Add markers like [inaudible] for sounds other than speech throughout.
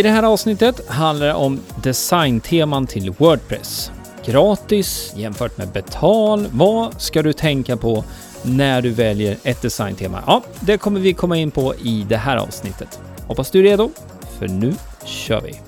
I det här avsnittet handlar det om designteman till Wordpress. Gratis jämfört med betal. Vad ska du tänka på när du väljer ett designtema? Ja, det kommer vi komma in på i det här avsnittet. Hoppas du är redo, för nu kör vi!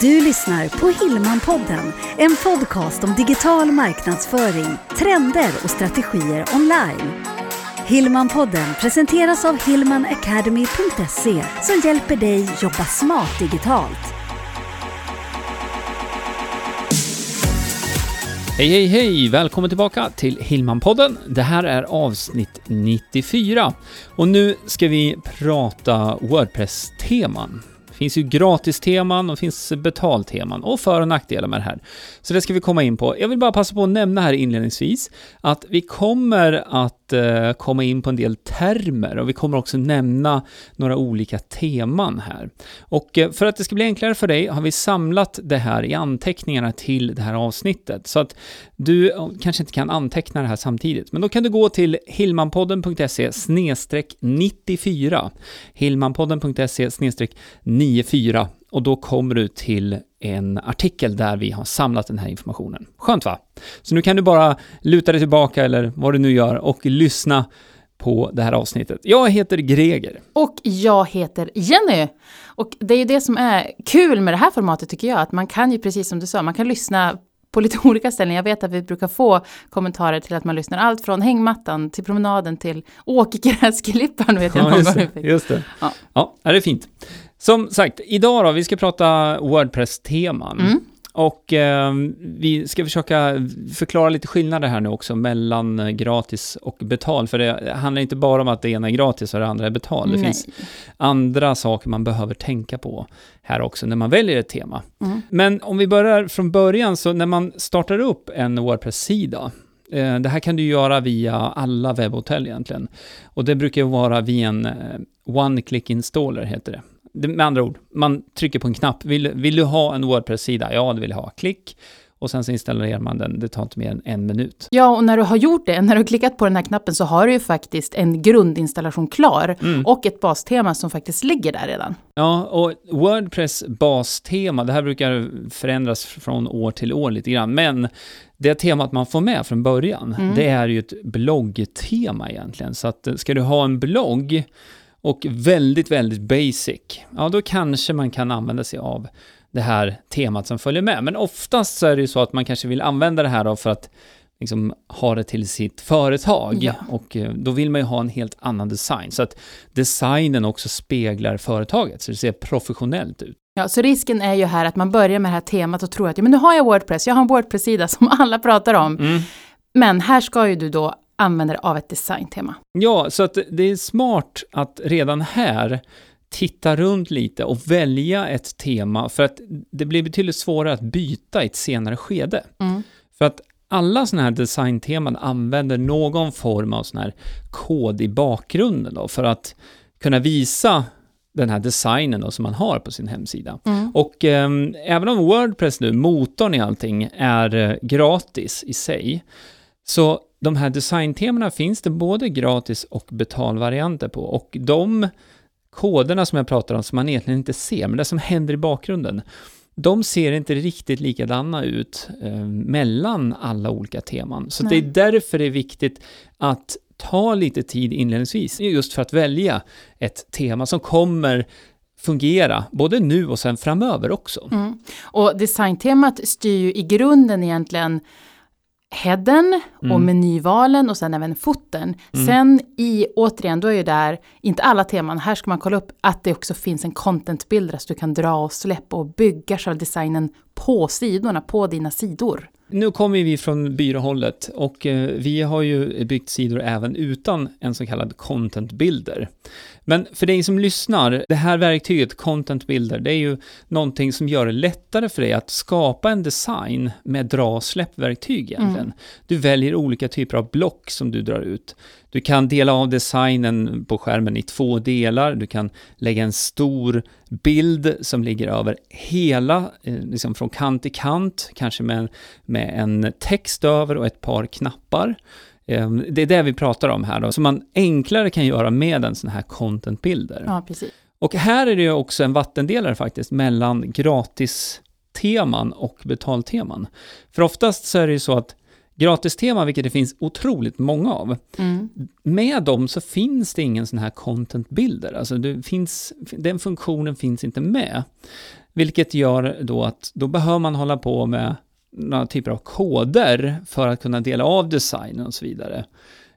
Du lyssnar på Hillmanpodden, en podcast om digital marknadsföring, trender och strategier online. Hillmanpodden presenteras av hillmanacademy.se som hjälper dig jobba smart digitalt. Hej, hej, hej! Välkommen tillbaka till Hillmanpodden. Det här är avsnitt 94 och nu ska vi prata Wordpress-teman. Det finns ju gratisteman och det finns betalteman och för och nackdelar med det här. Så det ska vi komma in på. Jag vill bara passa på att nämna här inledningsvis att vi kommer att eh, komma in på en del termer och vi kommer också nämna några olika teman här. Och eh, för att det ska bli enklare för dig har vi samlat det här i anteckningarna till det här avsnittet så att du kanske inte kan anteckna det här samtidigt. Men då kan du gå till hillmanpodden.se 94 hillmanpodden.se 94 och då kommer du till en artikel där vi har samlat den här informationen. Skönt va? Så nu kan du bara luta dig tillbaka eller vad du nu gör och lyssna på det här avsnittet. Jag heter Greger. Och jag heter Jenny. Och det är ju det som är kul med det här formatet tycker jag, att man kan ju precis som du sa, man kan lyssna på lite [laughs] olika ställen. Jag vet att vi brukar få kommentarer till att man lyssnar allt från hängmattan till promenaden till vet jag ja, just, det, just det. Ja. ja, det är fint. Som sagt, idag då, vi ska prata Wordpress-teman. Mm. Och eh, vi ska försöka förklara lite skillnader här nu också mellan gratis och betal, för det handlar inte bara om att det ena är gratis och det andra är betal. Det Nej. finns andra saker man behöver tänka på här också när man väljer ett tema. Mm. Men om vi börjar från början, så när man startar upp en Wordpress-sida, eh, det här kan du göra via alla webbhotell egentligen. Och det brukar vara via en eh, one-click installer, heter det. Med andra ord, man trycker på en knapp. Vill, vill du ha en Wordpress-sida? Ja, det vill jag ha. Klick. Och sen så installerar man den, det tar inte mer än en minut. Ja, och när du har gjort det, när du har klickat på den här knappen så har du ju faktiskt en grundinstallation klar mm. och ett bastema som faktiskt ligger där redan. Ja, och Wordpress bastema, det här brukar förändras från år till år lite grann, men det temat man får med från början, mm. det är ju ett bloggtema egentligen. Så att ska du ha en blogg och väldigt, väldigt basic, ja då kanske man kan använda sig av det här temat som följer med. Men oftast så är det ju så att man kanske vill använda det här då för att liksom ha det till sitt företag. Ja. Och eh, då vill man ju ha en helt annan design. Så att designen också speglar företaget, så det ser professionellt ut. Ja, så risken är ju här att man börjar med det här temat och tror att ja, men nu har jag Wordpress, jag har en Wordpress-sida som [laughs] alla pratar om. Mm. Men här ska ju du då använder av ett designtema. Ja, så att det är smart att redan här titta runt lite och välja ett tema för att det blir betydligt svårare att byta i ett senare skede. Mm. För att alla sådana här designteman använder någon form av sån här kod i bakgrunden då, för att kunna visa den här designen då, som man har på sin hemsida. Mm. Och eh, även om Wordpress nu, motorn i allting, är eh, gratis i sig, så de här designtemana finns det både gratis och betalvarianter på och de koderna som jag pratar om som man egentligen inte ser, men det som händer i bakgrunden, de ser inte riktigt likadana ut eh, mellan alla olika teman. Så det är därför det är viktigt att ta lite tid inledningsvis, just för att välja ett tema som kommer fungera, både nu och sen framöver också. Mm. Och designtemat styr ju i grunden egentligen headen mm. och menyvalen och sen även foten. Mm. Sen i, återigen, då är ju där, inte alla teman, här ska man kolla upp att det också finns en contentbilder så du kan dra och släppa och bygga själva designen på sidorna, på dina sidor. Nu kommer vi från byråhållet och eh, vi har ju byggt sidor även utan en så kallad content builder. Men för dig som lyssnar, det här verktyget Content Builder, det är ju någonting som gör det lättare för dig att skapa en design med dra och släppverktyg egentligen. Mm. Du väljer olika typer av block som du drar ut. Du kan dela av designen på skärmen i två delar. Du kan lägga en stor bild som ligger över hela, eh, liksom från kant till kant, kanske med, med en text över och ett par knappar. Ehm, det är det vi pratar om här då, som man enklare kan göra med en sån här content-bilder. Ja, precis. Och här är det ju också en vattendelare faktiskt mellan gratisteman och betalteman. För oftast så är det ju så att gratisteman, vilket det finns otroligt många av, Mm. med dem så finns det ingen sån här content builder. Alltså det finns, den funktionen finns inte med. Vilket gör då att då behöver man hålla på med några typer av koder för att kunna dela av designen och så vidare.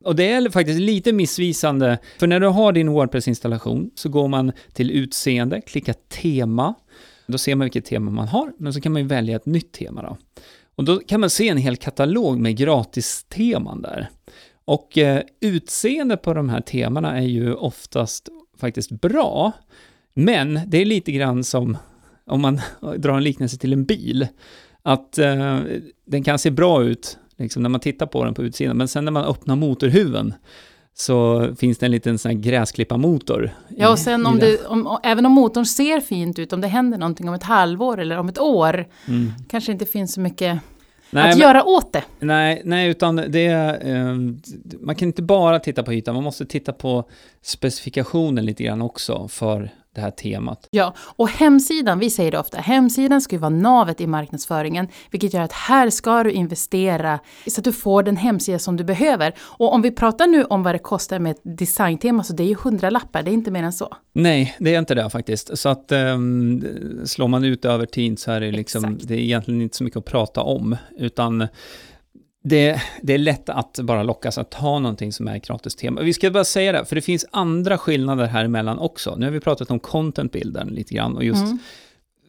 Och det är faktiskt lite missvisande, för när du har din WordPress-installation så går man till utseende, klickar tema, då ser man vilket tema man har, men så kan man ju välja ett nytt tema då. Och då kan man se en hel katalog med gratisteman där. Och eh, utseendet på de här temana är ju oftast faktiskt bra, men det är lite grann som om man [laughs] drar en liknelse till en bil, att eh, den kan se bra ut liksom, när man tittar på den på utsidan, men sen när man öppnar motorhuven så finns det en liten sån här gräsklipparmotor. Ja, och sen om det, om, även om motorn ser fint ut, om det händer någonting om ett halvår eller om ett år, Mm. kanske inte finns så mycket Nej, att men- göra åt det. Nej, nej, utan det eh, man kan inte bara titta på ytan, man måste titta på specifikationen lite grann också för det här temat. Ja, och hemsidan, vi säger det ofta, hemsidan ska ju vara navet i marknadsföringen, vilket gör att här ska du investera så att du får den hemsida som du behöver. Och om vi pratar nu om vad det kostar med ett designtema, så det är ju hundralappar, det är inte mer än så. Nej, det är inte det faktiskt. Så att um, slår man ut över tid så är det liksom, Exakt. det är egentligen inte så mycket att prata om, utan det, det är lätt att bara lockas att ta någonting som är gratis tema. Vi ska bara säga det, för det finns andra skillnader här emellan också. Nu har vi pratat om content-bilden lite grann och just Mm.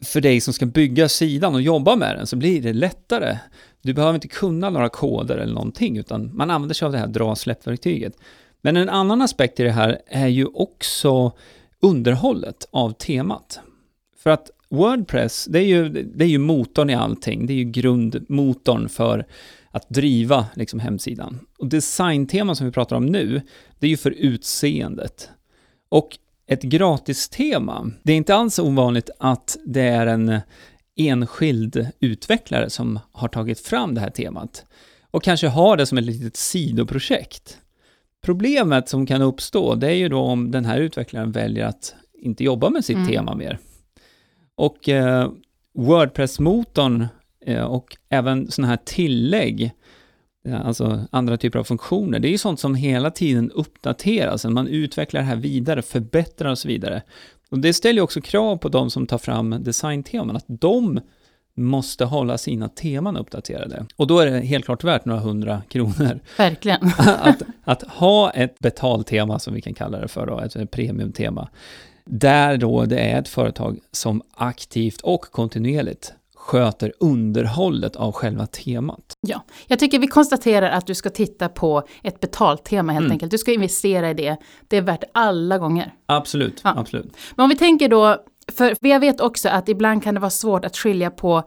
för dig som ska bygga sidan och jobba med den så blir det lättare. Du behöver inte kunna några koder eller någonting, utan man använder sig av det här dra och släpp-verktyget. Men en annan aspekt i det här är ju också underhållet av temat. För att Wordpress, det är ju, det är ju motorn i allting. Det är ju grundmotorn för att driva liksom, hemsidan. Och designtema som vi pratar om nu, det är ju för utseendet. Och ett gratistema, det är inte alls ovanligt att det är en enskild utvecklare som har tagit fram det här temat och kanske har det som ett litet sidoprojekt. Problemet som kan uppstå, det är ju då om den här utvecklaren väljer att inte jobba med sitt Mm. tema mer. Och eh, Wordpress-motorn och även sådana här tillägg, eh, alltså andra typer av funktioner, det är ju sånt som hela tiden uppdateras, man utvecklar det här vidare, förbättrar och så vidare. Och det ställer ju också krav på de som tar fram designteman, att de måste hålla sina teman uppdaterade. Och då är det helt klart värt några hundra [laughs] kronor Verkligen. [laughs] att, att ha ett betaltema, som vi kan kalla det för, då, ett premiumtema, där då det är ett företag som aktivt och kontinuerligt sköter underhållet av själva temat. Ja, jag tycker vi konstaterar att du ska titta på ett betaltema helt Mm. enkelt. Du ska investera i det. Det är värt alla gånger. Absolut, Ja. absolut. Men om vi tänker då, för jag vet också att ibland kan det vara svårt att skilja på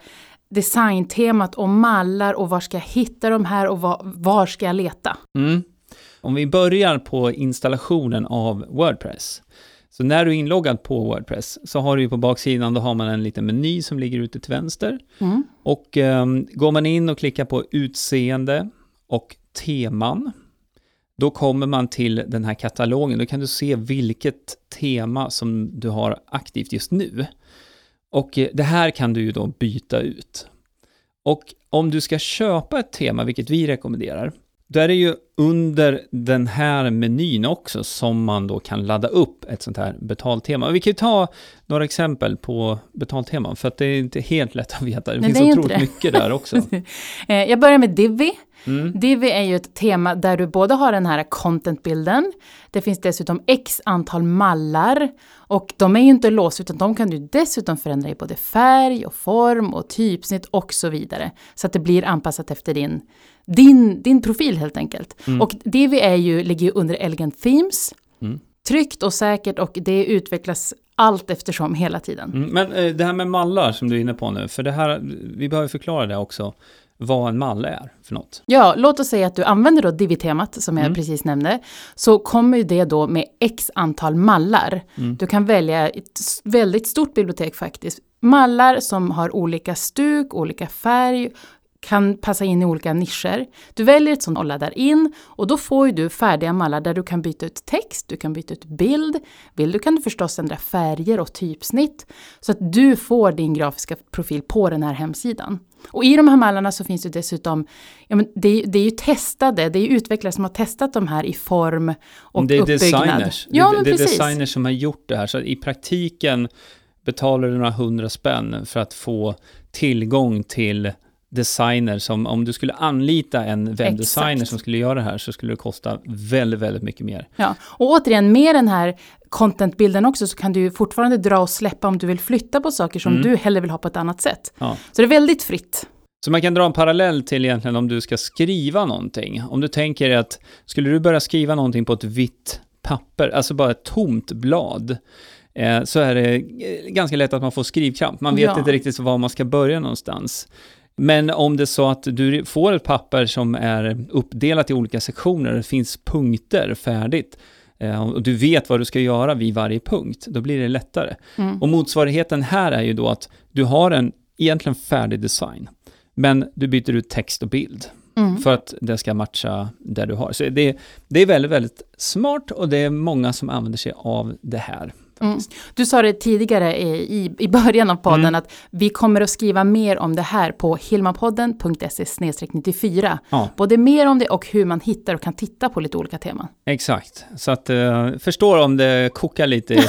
designtemat och mallar och var ska jag hitta de här och var, var ska jag leta? Mm. Om vi börjar på installationen av Wordpress. Så när du är inloggad på Wordpress så har du på baksidan, då har man en liten meny som ligger ute till vänster. Mm. Och ehm, går man in och klickar på utseende och teman, då kommer man till den här katalogen. Då kan du se vilket tema som du har aktivt just nu. Och eh, det här kan du ju då byta ut. Och om du ska köpa ett tema, vilket vi rekommenderar, då är det ju under den här menyn också som man då kan ladda upp ett sånt här betaltema. Vi kan ju ta några exempel på betalteman, för att det är inte helt lätt att veta. Det Nej, finns det otroligt mycket där också. [laughs] Eh, jag börjar med Divi. Mm. Divi är ju ett tema där du både har den här contentbilden, det finns dessutom x antal mallar och de är ju inte låsta utan de kan du dessutom förändra i både färg och form och typsnitt och så vidare. Så att det blir anpassat efter din, din, din profil helt enkelt. Och Divi är ju, ligger ju under Elegant Themes. Mm. Tryggt och säkert och det utvecklas allt eftersom hela tiden. Mm, Men eh, det här med mallar som du är inne på nu, för det här, vi behöver förklara det också, vad en mall är för något. Ja, låt oss säga att du använder då Divi-temat som jag Mm. precis nämnde. Så kommer ju det då med x antal mallar. Mm. Du kan välja ett väldigt stort bibliotek faktiskt. Mallar som har olika stuk, olika färg, kan passa in i olika nischer. Du väljer ett sånt och laddar in och då får du färdiga mallar där du kan byta ut text, du kan byta ut bild. Vill du kan du förstås ändra färger och typsnitt så att du får din grafiska profil på den här hemsidan. Och i de här mallarna så finns det dessutom, ja men det, det är ju testade, det är utvecklare som har testat de här i form och det är uppbyggnad. Designers. Ja, det, men det är designers som har gjort det här, så i praktiken betalar du några hundra spänn för att få tillgång till designer som, om du skulle anlita en webbdesigner Exakt. som skulle göra det här så skulle det kosta väldigt, väldigt mycket mer. Ja, och återigen med den här contentbilden också så kan du fortfarande dra och släppa om du vill flytta på saker som Mm. du hellre vill ha på ett annat sätt. Ja. Så det är väldigt fritt. Så man kan dra en parallell till egentligen om du ska skriva någonting. Om du tänker att, skulle du börja skriva någonting på ett vitt papper, alltså bara ett tomt blad, eh, så är det eh, ganska lätt att man får skrivkramp. Man vet Ja. inte riktigt var man ska börja någonstans. Men om det är så att du får ett papper som är uppdelat i olika sektioner, det finns punkter färdigt, eh, och du vet vad du ska göra vid varje punkt, då blir det lättare. Mm. Och motsvarigheten här är ju då att du har en egentligen färdig design, men du byter ut text och bild Mm. för att det ska matcha det du har. Så det, det är väldigt, väldigt smart och det är många som använder sig av det här. Mm. Du sa det tidigare i, i början av podden Mm. att vi kommer att skriva mer om det här på hilmapodden.se 94. Ja, Både mer om det och hur man hittar och kan titta på lite olika teman. exakt. Så att eh, förstår om det kokar lite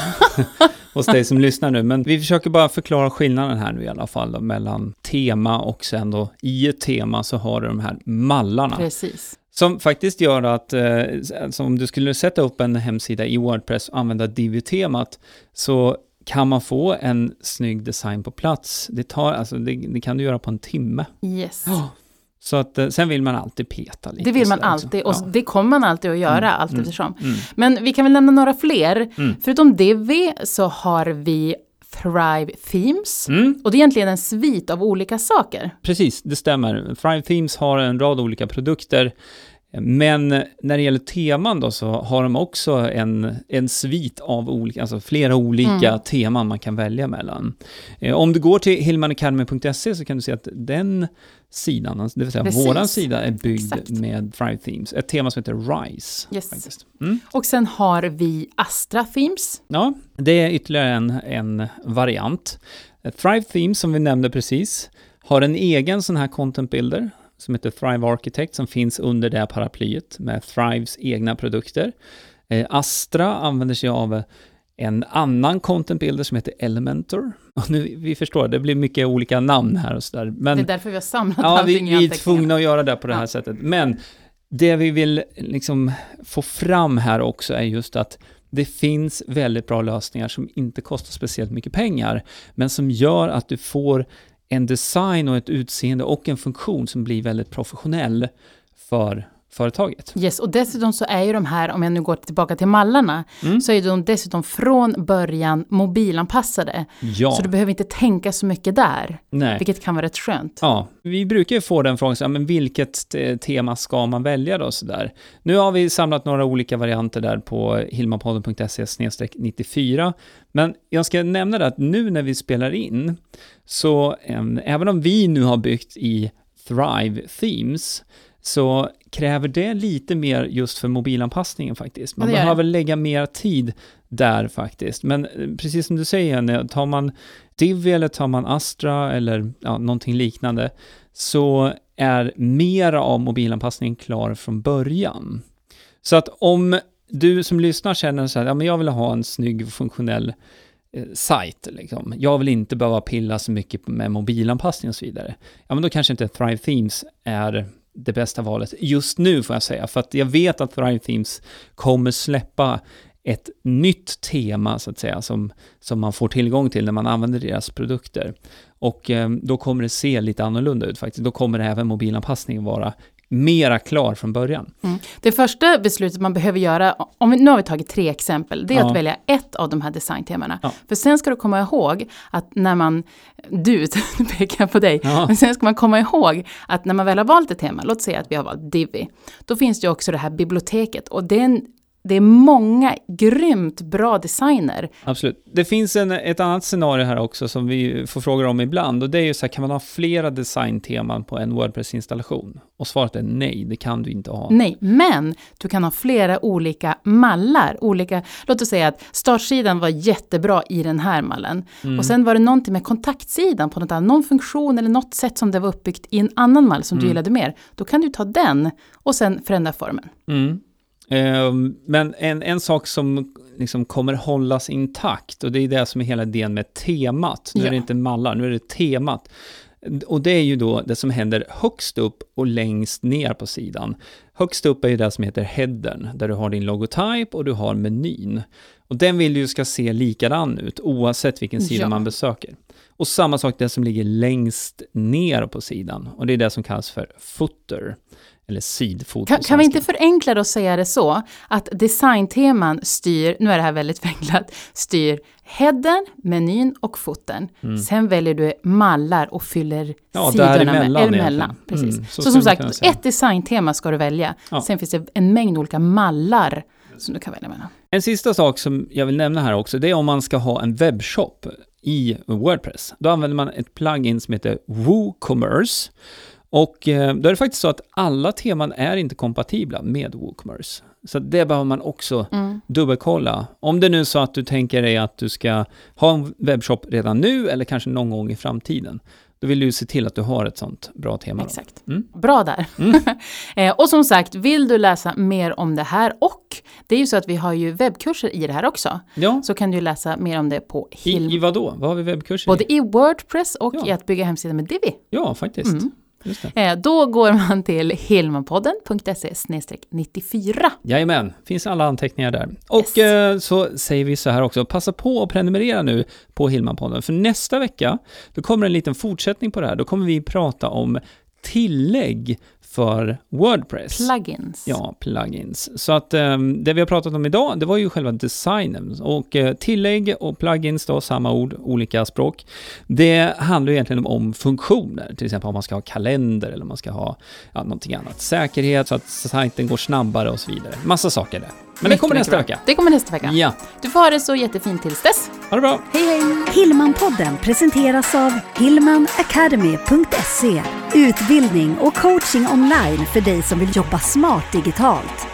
[laughs] hos dig som lyssnar nu, men vi försöker bara förklara skillnaden här nu i alla fall då, mellan tema och sen då i ett tema så har du de här mallarna. Precis. Som faktiskt gör att, eh, alltså om du skulle sätta upp en hemsida i Wordpress och använda Divi-temat, så kan man få en snygg design på plats. Det, tar, alltså, det, det kan du göra på en timme. Yes. Så att, eh, sen vill man alltid peta lite. Det vill man sådär alltid och det kommer man alltid att göra Mm, allt mm, eftersom. Mm. Men vi kan väl nämna några fler. Mm. Förutom Divi så har vi Thrive Themes. Mm, Och det är egentligen en svit av olika saker. precis, det stämmer. Thrive Themes har en rad olika produkter. Men när det gäller teman då så har de också en, en svit av olika, alltså flera olika Mm. teman man kan välja mellan. Eh, om du går till hillmanacademy.se så kan du se att den sidan, alltså det vill säga Precis. våran sida, är byggd Exakt. med Thrive Themes. Ett tema som heter RISE. Yes. Mm. Och sen har vi Astra Themes. Ja, det är ytterligare en, en variant. Thrive Themes, som vi nämnde precis, har en egen sån här content builder som heter Thrive Architect som finns under det paraplyet med Thrives egna produkter. Eh, Astra använder sig av en annan content builder som heter Elementor. Och nu, vi förstår, det blir mycket olika namn här och sådär. Men det är därför vi har samlat Ja, vi, allting i vi är tvungna att göra det på det här Ja. sättet. Men det vi vill liksom få fram här också är just att det finns väldigt bra lösningar som inte kostar speciellt mycket pengar, men som gör att du får en design och ett utseende och en funktion som blir väldigt professionell för företaget. Yes, och dessutom så är ju de här, om jag nu går tillbaka till mallarna, Mm. så är de dessutom från början mobilanpassade. Ja, Så du behöver inte tänka så mycket där, nej. vilket kan vara rätt skönt. Ja, vi brukar ju få den frågan, så, ja, men vilket tema ska man välja då? Så där. Nu har vi samlat några olika varianter där på hilmapodden.se 94, men jag ska nämna det att nu när vi spelar in, så em, även om vi nu har byggt i Thrive Themes, så kräver det lite mer just för mobilanpassningen faktiskt. Man det behöver lägga mer tid där faktiskt. Men eh, precis som du säger, Jenny, tar man Divi eller tar man Astra eller ja, någonting liknande, så är mera av mobilanpassningen klar från början. Så att om du som lyssnar känner så här, ja men jag vill ha en snygg och funktionell eh, sajt, liksom. jag vill inte behöva pilla så mycket med mobilanpassning och så vidare, ja men då kanske inte Thrive Themes är det bästa valet just nu får jag säga, för att jag vet att Thrive Themes kommer släppa ett nytt tema så att säga som, som man får tillgång till när man använder deras produkter. Och eh, då kommer det se lite annorlunda ut faktiskt. Då kommer även mobilanpassningen vara mera klar från början. Mm. Det första beslutet man behöver göra, om vi, nu har vi tagit tre exempel, det är Ja. att välja ett av de här designtemana. Ja. För sen ska du komma ihåg att när man, du, [laughs] nu pekar jag på dig, Ja. men sen ska man komma ihåg att när man väl har valt ett tema, låt säga att vi har valt Divi, då finns det ju också det här biblioteket och den det är många grymt bra designer. Absolut. Det finns en, ett annat scenario här också som vi får frågor om ibland och det är ju så här, kan man ha flera designteman på en Wordpress-installation? Och svaret är nej, det kan du inte ha. Nej, men du kan ha flera olika mallar. Olika, låt oss säga att startsidan var jättebra i den här mallen. Mm. Och sen var det någonting med kontaktsidan på något annat, någon funktion eller något sätt som det var uppbyggt i en annan mall som du Mm. gillade mer. Då kan du ta den och sen förändra formen. Mm. Ehm, men en, en sak som liksom kommer hållas intakt, och det är det som är hela idén med temat. Nu är Ja. det inte mallar, nu är det temat. Och det är ju då det som händer högst upp och längst ner på sidan. Högst upp är ju det som heter headern, där du har din logotyp och du har menyn. Och den vill du ska se likadan ut, oavsett vilken sida Ja. man besöker. Och samma sak det som ligger längst ner på sidan, och det är det som kallas för footer, eller sidfot på Kan, kan vi inte förenkla det och säga det så, att designteman styr, nu är det här väldigt förenklat, styr headen, menyn och foten. Sen väljer du mallar och fyller Mm. Ja, sidorna med. Emellan, precis. Mm, så så som sagt, ett designtema ska du välja. Ja. Sen finns det en mängd olika mallar som du kan välja mellan. En sista sak som jag vill nämna här också, det är om man ska ha en webbshop i Wordpress. Då använder man ett plugin som heter WooCommerce. Och eh, då är det faktiskt så att alla teman är inte kompatibla med WooCommerce. Så det behöver man också Mm. dubbelkolla. Om det nu är så att du tänker dig att du ska ha en webbshop redan nu eller kanske någon gång i framtiden, då vill du se till att du har ett sånt bra tema. Exakt. Mm. Bra där. [laughs] eh, och som sagt, vill du läsa mer om det här och det är ju så att vi har ju webbkurser i det här också. Ja, Så kan du läsa mer om det på Hilm. i, i vad då? Vad har vi webbkurser i? Både i Wordpress och Ja. i att bygga hemsida med Divi. Ja, faktiskt. Mm. Eh, då går man till hilmanpodden.se 94. Jajamän, finns alla anteckningar där. Och eh, så säger vi så här också, passa på att prenumerera nu på Hillmanpodden, för nästa vecka, då kommer en liten fortsättning på det här. Då kommer vi prata om tillägg för Wordpress. Plugins. Ja, plugins. Så att eh, det vi har pratat om idag, det var ju själva designen. Och eh, tillägg och plugins då, samma ord, olika språk. Det handlar ju egentligen om funktioner, till exempel om man ska ha kalender eller om man ska ha ja, någonting annat. Säkerhet, så att sajten går snabbare och så vidare. Massa saker där. Men det kommer nästa vecka. Det kommer nästa vecka. Ja, Du får ha det så jättefint tills dess. ha det bra. Hej hej! Hillmanpodden presenteras av hillmanacademy.se Utbildning och coaching online för dig som vill jobba smart digitalt.